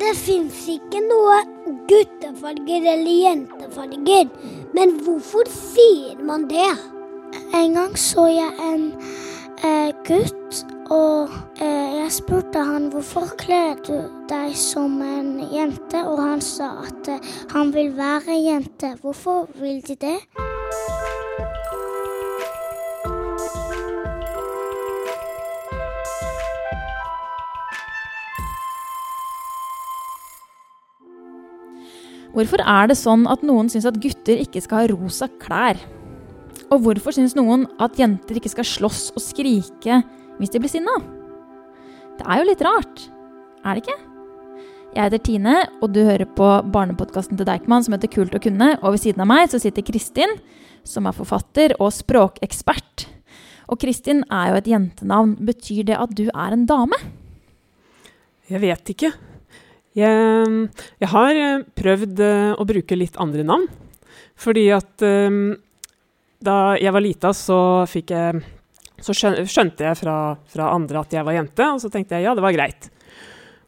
Det fins ikke noe guttefarger eller jentefarger. Men hvorfor sier man det? En gang så jeg en eh, gutt, og eh, jeg spurte han hvorfor kler du deg som en jente, og han sa at eh, han vil være jente. Hvorfor vil de det? Hvorfor er det sånn at noen syns at gutter ikke skal ha rosa klær? Og hvorfor syns noen at jenter ikke skal slåss og skrike hvis de blir sinna? Det er jo litt rart, er det ikke? Jeg heter Tine, og du hører på barnepodkasten til Deichman som heter Kult å kunne. Og ved siden av meg så sitter Kristin, som er forfatter og språkekspert. Og Kristin er jo et jentenavn. Betyr det at du er en dame? Jeg vet ikke. Jeg, jeg har eh, prøvd eh, å bruke litt andre navn. Fordi at um, da jeg var lita, så jeg Så skjønte jeg fra, fra, andre at jeg var jente, og så tenkte jeg ja, det var greit.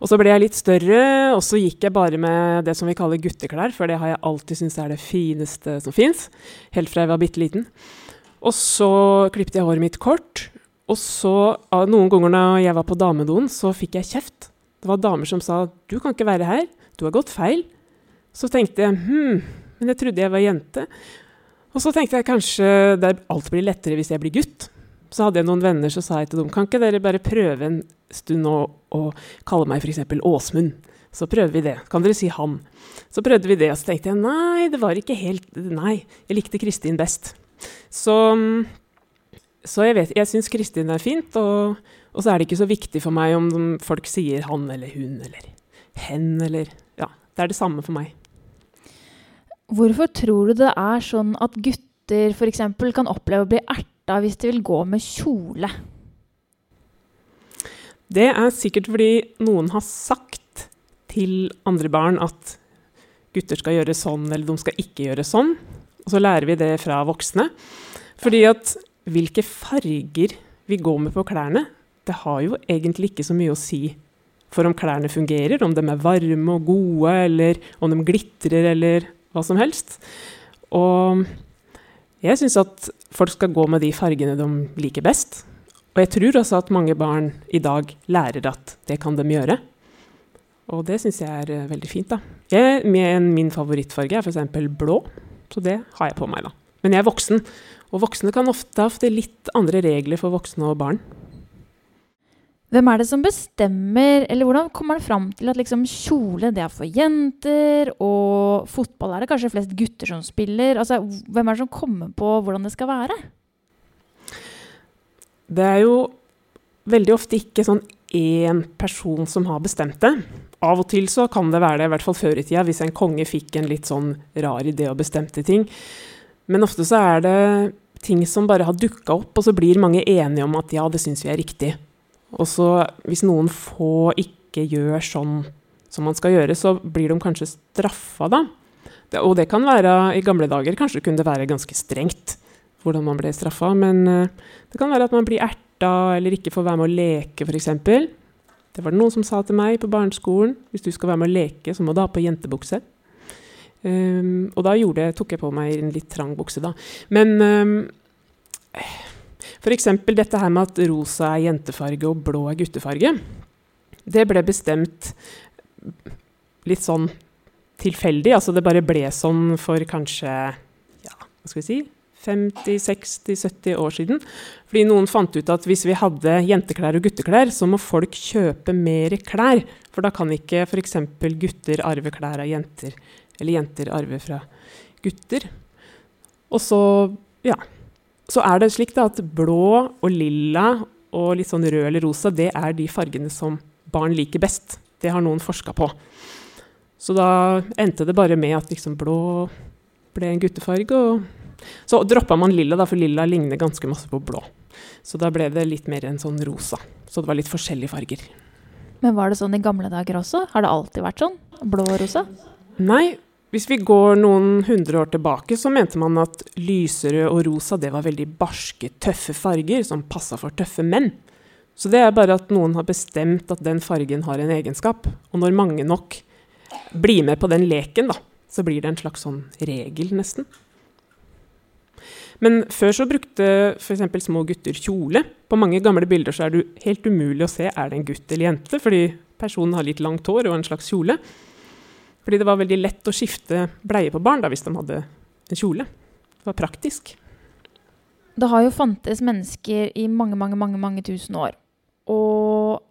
Og så ble jeg litt større, og så gikk jeg bare med det som vi kaller gutteklær, for det har jeg alltid syntes er det fineste som fins. Helt fra jeg var bitte liten. Og så klippet jeg håret mitt kort. Og så, noen ganger når jeg var på damedoen, så fikk jeg kjeft. Det var damer som sa 'du kan ikke være her, du har gått feil'. Så tenkte jeg hm, men jeg trodde jeg var jente. Og så tenkte jeg kanskje der alt blir lettere hvis jeg blir gutt. Så hadde jeg noen venner så sa jeg til dem kan ikke dere bare prøve en stund å, å kalle meg f.eks. Åsmund. Så prøver vi det. Kan dere si han? Så prøvde vi det, og så tenkte jeg nei, det var ikke helt Nei, jeg likte Kristin best. Så, så jeg vet Jeg syns Kristin er fint, og og så er det ikke så viktig for meg om folk sier han eller hun eller hen eller Ja, det er det samme for meg. Hvorfor tror du det er sånn at gutter f.eks. kan oppleve å bli erta hvis de vil gå med kjole? Det er sikkert fordi noen har sagt til andre barn at gutter skal gjøre sånn, eller de skal ikke gjøre sånn. Og så lærer vi det fra voksne. Fordi at hvilke farger vi går med på klærne, det har jo egentlig ikke så mye å si for om klærne fungerer, om de er varme og gode, eller om de glitrer, eller hva som helst. Og jeg syns at folk skal gå med de fargene de liker best. Og jeg tror også at mange barn i dag lærer at det kan de gjøre. Og det syns jeg er uh, veldig fint. da. Jeg, min favorittfarge er f.eks. blå, så det har jeg på meg. da. Men jeg er voksen, og voksne kan ofte ha litt andre regler for voksne og barn. Hvem er det som bestemmer, eller hvordan kommer man fram til at liksom kjole det er for jenter, og fotball er det kanskje flest gutter som spiller? Altså, hvem er det som kommer på hvordan det skal være? Det er jo veldig ofte ikke sånn én person som har bestemt det. Av og til så kan det være det, i hvert fall før i tida, hvis en konge fikk en litt sånn rar idé og bestemte ting. Men ofte så er det ting som bare har dukka opp, og så blir mange enige om at ja, det syns vi er riktig. Og så hvis noen få ikke gjør sånn som man skal gjøre, så blir de kanskje straffa, da. Det, og det kan være I gamle dager kanskje kunne det være ganske strengt hvordan man ble straffa, men uh, det kan være at man blir erta eller ikke får være med å leke, f.eks. Det var det noen som sa til meg på barneskolen. Hvis du skal være med å leke, så må du ha på jentebukse. Um, og da gjorde, tok jeg på meg en litt trang bukse, da. Men um, F.eks. dette her med at rosa er jentefarge og blå er guttefarge. Det ble bestemt litt sånn tilfeldig. Altså det bare ble sånn for kanskje ja, hva skal vi si 50-60-70 år siden. Fordi noen fant ut at hvis vi hadde jenteklær og gutteklær, så må folk kjøpe mer klær. For da kan ikke f.eks. gutter arve klær av jenter, eller jenter arve fra gutter. Og så, ja så er det slik da, at blå og lilla og litt sånn rød eller rosa, det er de fargene som barn liker best. Det har noen forska på. Så da endte det bare med at liksom blå ble en guttefarge. Og så droppa man lilla, da, for lilla ligner ganske masse på blå. Så da ble det litt mer en sånn rosa. Så det var litt forskjellige farger. Men var det sånn i gamle dager også? Har det alltid vært sånn? Blå og rosa? Nei, hvis vi går noen hundre år tilbake, så mente man at lyserød og rosa det var veldig barske, tøffe farger som passa for tøffe menn. Så det er bare at noen har bestemt at den fargen har en egenskap. Og når mange nok blir med på den leken, da, så blir det en slags sånn regel, nesten. Men før så brukte f.eks. små gutter kjole. På mange gamle bilder så er det helt umulig å se er det en gutt eller jente, fordi personen har litt langt hår og en slags kjole. Fordi det var veldig lett å skifte bleie på barn da, hvis de hadde en kjole. Det var praktisk. Det har jo fantes mennesker i mange, mange, mange, mange tusen år. Og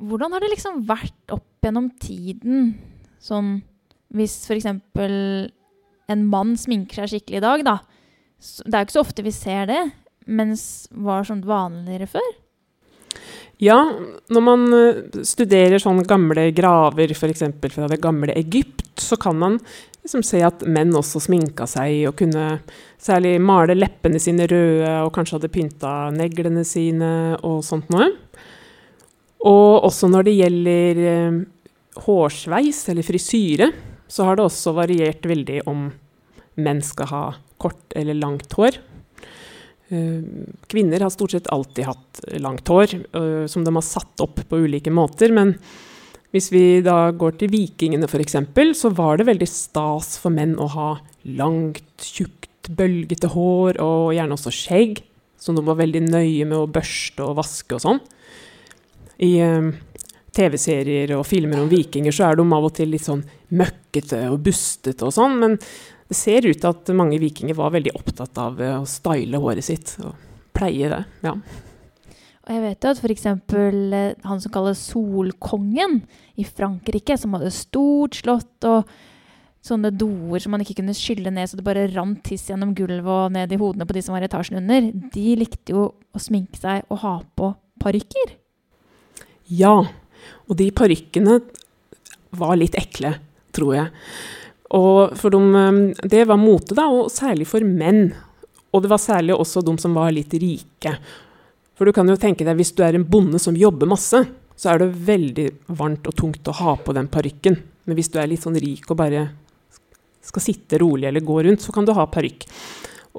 hvordan har det liksom vært opp gjennom tiden? Sånn hvis f.eks. en mann sminker seg skikkelig i dag, da det er jo ikke så ofte vi ser det, mens var sånn vanligere før? Ja, når man eh, studerer sånne gamle graver, f.eks. fra det gamle Egypt, så kan man liksom se at menn også sminka seg og kunne særlig male leppene sine røde og kanskje hadde pynta neglene sine og sånt noe. Og også når det gjelder eh, hårsveis eller frisyre, så har det også variert veldig om menn skal ha kort eller langt hår. Eh, kvinner har stort sett alltid hatt langt hår, eh, som de har satt opp på ulike måter. Men hvis vi da går til vikingene f.eks., så var det veldig stas for menn å ha langt, tjukt, bølgete hår, og gjerne også skjegg, som de var veldig nøye med å børste og vaske og sånn. I eh, TV-serier og filmer om vikinger så er de av og til litt sånn møkkete og bustete og sånn, men det ser ut til at mange vikinger var veldig opptatt av eh, å style håret sitt og pleie det. ja. Og jeg vet jo at f.eks. Eh, han som kalles Solkongen i Frankrike, som hadde stort slott og sånne doer som man ikke kunne skylle ned så det bare rant tiss gjennom gulvet og ned i hodene på de som var i etasjen under, de likte jo å sminke seg og ha på parykker. Ja, og de parykkene var litt ekle, tror jeg. Og for dem, eh, det var mote, da, og særlig for menn. Og det var særlig også de som var litt rike. For du kan jo tenke deg, hvis du er en bonde som jobber masse, så er det veldig varmt og tungt å ha på den parykken. Men hvis du er litt sånn rik og bare skal sitte rolig eller gå rundt, så kan du ha parykk.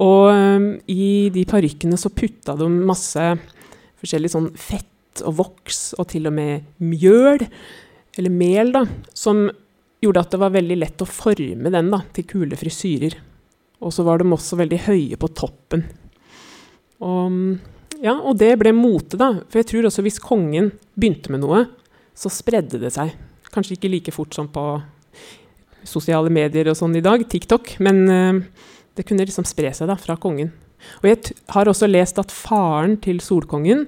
Og um, i de parykkene så putta de masse forskjellig sånn fett og voks, og til og med mjøl, eller mel, da, som gjorde at det var veldig lett å forme den da, til kule frisyrer. Og så var de også veldig høye på toppen. Og, ja, og det ble mote, da. For jeg tror også hvis kongen begynte med noe, så spredde det seg. Kanskje ikke like fort som på sosiale medier og sånn i dag, TikTok, men uh, det kunne liksom spre seg da, fra kongen. Og jeg har også lest at faren til solkongen,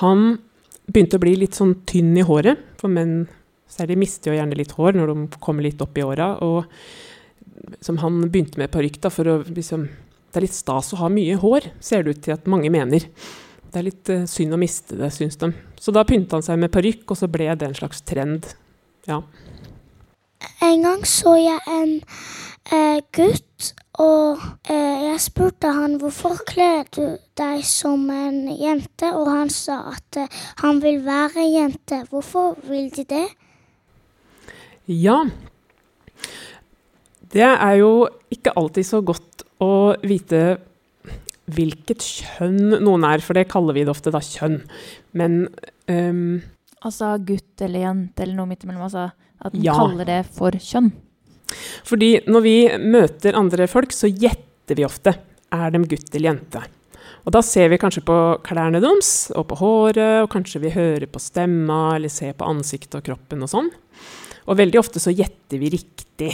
han begynte å bli litt sånn tynn i håret, for menn de mister jo gjerne litt hår når de kommer litt opp i åra. Og som han begynte med parykk, for å liksom Det er litt stas å ha mye hår, ser det ut til at mange mener. Det er litt uh, synd å miste det, syns de. Så da pynta han seg med parykk, og så ble det en slags trend. Ja. En gang så jeg en eh, gutt, og eh, jeg spurte han hvorfor kler du deg som en jente, og han sa at eh, han vil være jente. Hvorfor vil de det? Ja. Det er jo ikke alltid så godt å vite hvilket kjønn noen er, for det kaller vi det ofte da kjønn. Men um, Altså gutt eller jente eller noe midt imellom? Altså at man ja. kaller det for kjønn? Fordi når vi møter andre folk, så gjetter vi ofte. Er de gutt eller jente? Og da ser vi kanskje på klærne deres og på håret, og kanskje vi hører på stemma eller ser på ansiktet og kroppen og sånn. Og veldig ofte så gjetter vi riktig.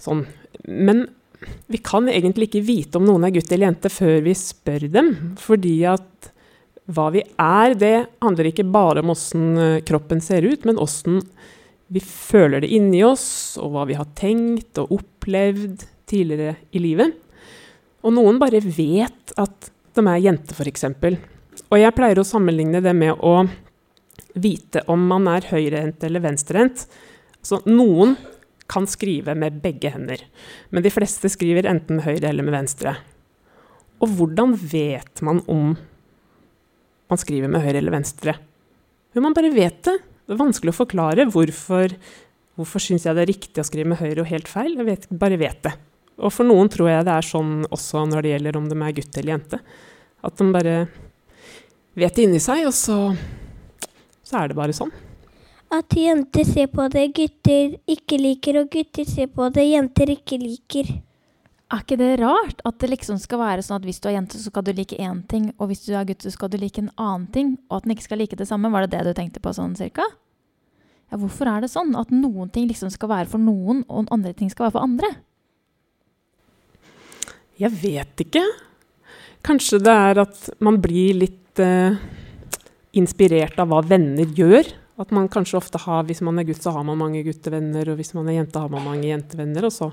Sånn. Men vi kan egentlig ikke vite om noen er gutt eller jente før vi spør dem. Fordi at hva vi er, det handler ikke bare om åssen eh, kroppen ser ut, men åssen vi føler det inni oss, og hva vi har tenkt og opplevd tidligere i livet. Og noen bare vet at de er jenter, f.eks. Og jeg pleier å sammenligne det med å vite om man er høyrehendt eller venstrehendt. Så noen kan skrive med begge hender, men de fleste skriver enten med høyre eller med venstre. Og hvordan vet man om man skriver med høyre eller venstre? Jo, man bare vet det. Det er vanskelig å forklare hvorfor, hvorfor syns jeg det er riktig å skrive med høyre og helt feil. Jeg vet, bare vet det. Og for noen tror jeg det er sånn også når det gjelder om de er gutt eller jente. At de bare vet det inni seg, og så, så er det bare sånn. At jenter ser på det gutter ikke liker, og gutter ser på det jenter ikke liker. Er ikke det rart at det liksom skal være sånn at hvis du er jente, så skal du like én ting, og hvis du er gutt, så skal du like en annen ting, og at den ikke skal like det samme? Var det det du tenkte på sånn cirka? Ja, hvorfor er det sånn at noen ting liksom skal være for noen, og andre ting skal være for andre? Jeg vet ikke. Kanskje det er at man blir litt eh, inspirert av hva venner gjør. At man kanskje ofte har, Hvis man er gutt, så har man mange guttevenner, og hvis man er jente, har man mange jentevenner. Og så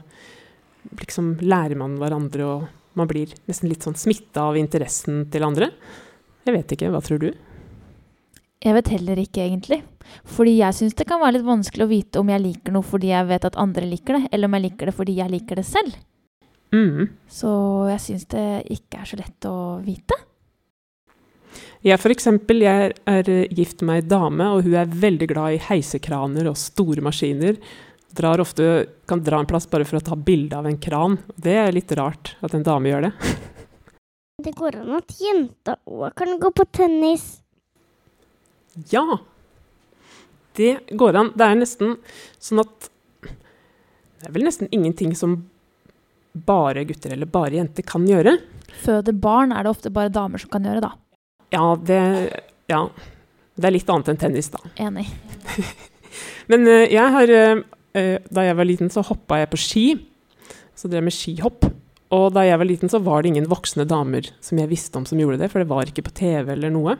liksom lærer man hverandre, og man blir nesten litt sånn smitta av interessen til andre. Jeg vet ikke. Hva tror du? Jeg vet heller ikke, egentlig. Fordi jeg syns det kan være litt vanskelig å vite om jeg liker noe fordi jeg vet at andre liker det, eller om jeg liker det fordi jeg liker det selv. Mm. Så jeg syns det ikke er så lett å vite. Jeg for eksempel, jeg er eh, gift med ei dame, og hun er veldig glad i heisekraner og store maskiner. Drar ofte, kan dra en plass bare for å ta bilde av en kran. Det er litt rart at en dame gjør det. Det går an at jenter òg kan gå på tennis. Ja, det går an. Det er nesten sånn at Det er vel nesten ingenting som bare gutter eller bare jenter kan gjøre. Føde barn er det ofte bare damer som kan gjøre, da. Ja, det, ja. det er litt annet enn tennis, da. Enig. Men uh, jeg har uh, Da jeg var liten, så hoppa jeg på ski. Så drev jeg med skihopp. Og da jeg var liten, så var det ingen voksne damer som jeg visste om som gjorde det, for det var ikke på TV eller noe.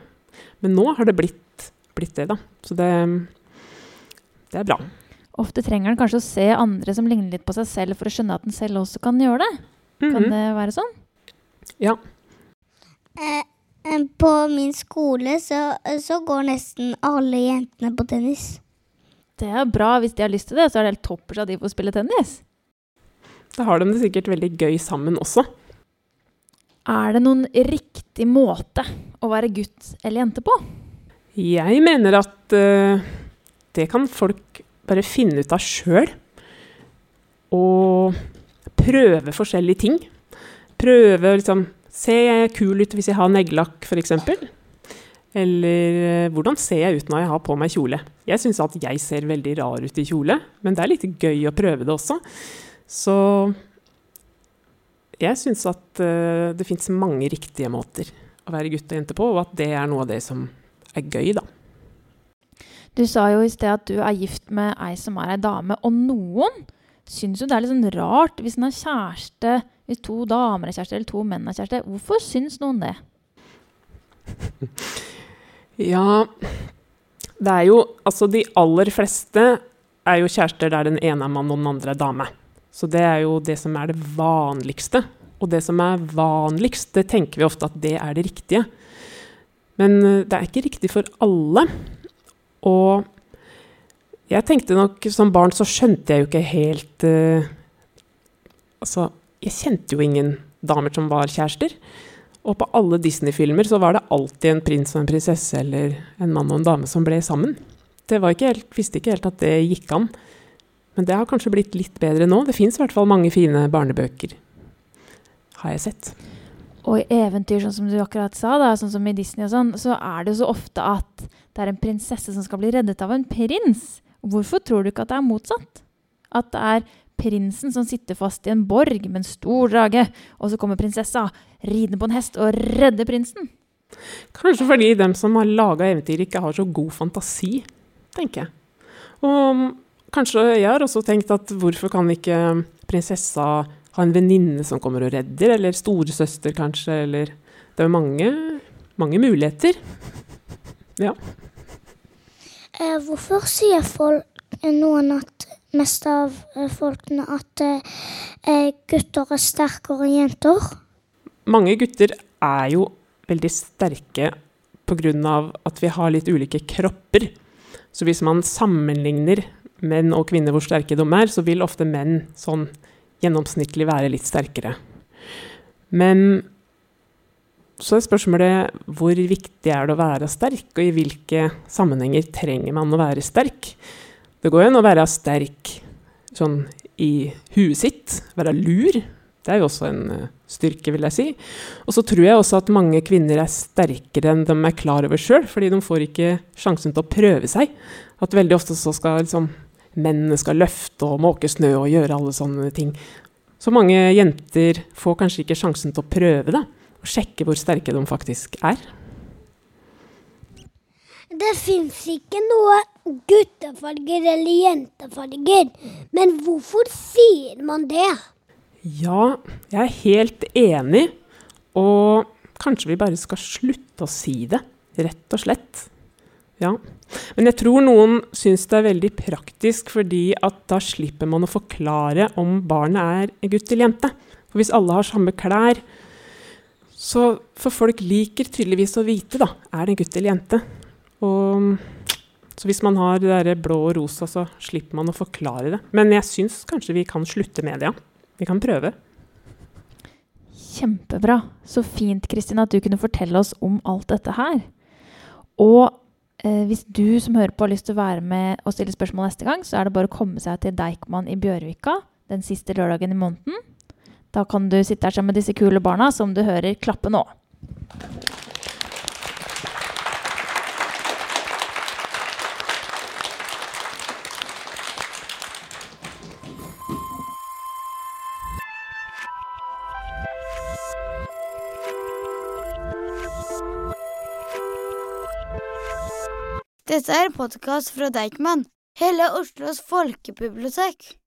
Men nå har det blitt, blitt det, da. Så det, det er bra. Ofte trenger en kanskje å se andre som ligner litt på seg selv, for å skjønne at en selv også kan gjøre det. Kan Mhm. det være sånn? Ja. Eh, eh, på min skole så, så går nesten alle jentene på tennis. Det er bra. Hvis de har lyst til det, så er det helt toppers at de får spille tennis. Da har de det sikkert veldig gøy sammen også. Er det noen riktig måte å være gutt eller jente på? Jeg mener at uh, det kan folk bare finne ut av sjøl. Og prøve forskjellige ting. Prøve liksom Ser jeg kul ut hvis jeg har neglelakk, f.eks.? Eller eh, hvordan ser jeg ut når jeg har på meg kjole? Jeg syns at jeg ser veldig rar ut i kjole, men det er litt gøy å prøve det også. Så jeg syns at eh, det fins mange riktige måter å være gutt og jente på, og at det er noe av det som er gøy, da. Du sa jo i sted at du er gift med ei som er ei dame, og noen syns jo det er litt sånn rart hvis en har kjæreste, hvis to damer er kjæreste eller to menn er kjæreste. Hvorfor syns noen det? Ja Det er jo Altså, de aller fleste er jo kjærester der den ene er mann og den andre er dame. Så det er jo det som er det vanligste. Og det som er vanligst, det tenker vi ofte at det er det riktige. Men eh, det er ikke riktig for alle. Og jeg tenkte nok som barn så skjønte jeg jo ikke helt uh, Altså, jeg kjente jo ingen damer som var kjærester. Og på alle Disney-filmer så var det alltid en prins og en prinsesse eller en mann og en dame som ble sammen. Det var ikke helt, visste ikke helt at det gikk an. Men det har kanskje blitt litt bedre nå. Det fins i hvert fall mange fine barnebøker, har jeg sett. Og i eventyr, sånn som du akkurat sa, da, sånn som i Disney og sånn, så er det jo så ofte at det er en prinsesse som skal bli reddet av en prins. Hvorfor tror du ikke at det er motsatt? At det er prinsen som sitter fast i en borg med en stor drage, og så kommer prinsessa ridende på en hest og redder prinsen? Kanskje fordi dem som har laga eventyr, ikke har så god fantasi, tenker jeg. Og kanskje jeg har også tenkt at hvorfor kan ikke prinsessa ha en venninne som kommer og redder, eller storesøster kanskje, eller Det er mange, mange muligheter. Ja. Eh, hvorfor sier folk, noen at mest av eh, folkene at eh, gutter er sterkere enn jenter? Mange gutter er jo veldig sterke pga. at vi har litt ulike kropper. Så hvis man sammenligner menn og kvinner hvor sterke de er, så vil ofte menn sånn gjennomsnittlig være litt sterkere. Men så er spørsmålet hvor viktig er det å være sterk, og i hvilke sammenhenger trenger man å være sterk? Det går jo an å være sterk sånn i huet sitt, være lur, Det er jo også en eh, styrke, vil jeg si. Og så tror jeg også at mange kvinner er sterkere enn de er klar over sjøl, fordi de får ikke sjansen til å prøve seg. At veldig ofte så skal liksom mennene skal løfte og måke snø og gjøre alle sånne ting. Så mange jenter får kanskje ikke sjansen til å prøve, da. Og sjekke hvor sterke de faktisk er. Det fins ikke noe guttefarger eller jentefarger. Men hvorfor sier man det? Ja, jeg er helt enig. Og kanskje vi bare skal slutte å si det, rett og slett. Ja. Men jeg tror noen syns det er veldig praktisk, fordi at da slipper man å forklare om barnet er gutt eller jente. For hvis alle har samme klær, så For folk liker tydeligvis å vite, da. Er det en gutt eller jente? Og, så hvis man har det der blå og rosa, så slipper man å forklare det. Men jeg syns kanskje vi kan slutte med det, ja. Vi kan prøve. Kjempebra. Så fint, Kristin, at du kunne fortelle oss om alt dette her. Og eh, hvis du som hører på har lyst til å være med og stille spørsmål neste gang, så er det bare å komme seg til Deichman i Bjørvika den siste lørdagen i måneden. Da kan du sitte her sammen med disse kule barna som du hører klappe nå. Dette er en podkast fra Deichman, hele Oslos folkebibliotek.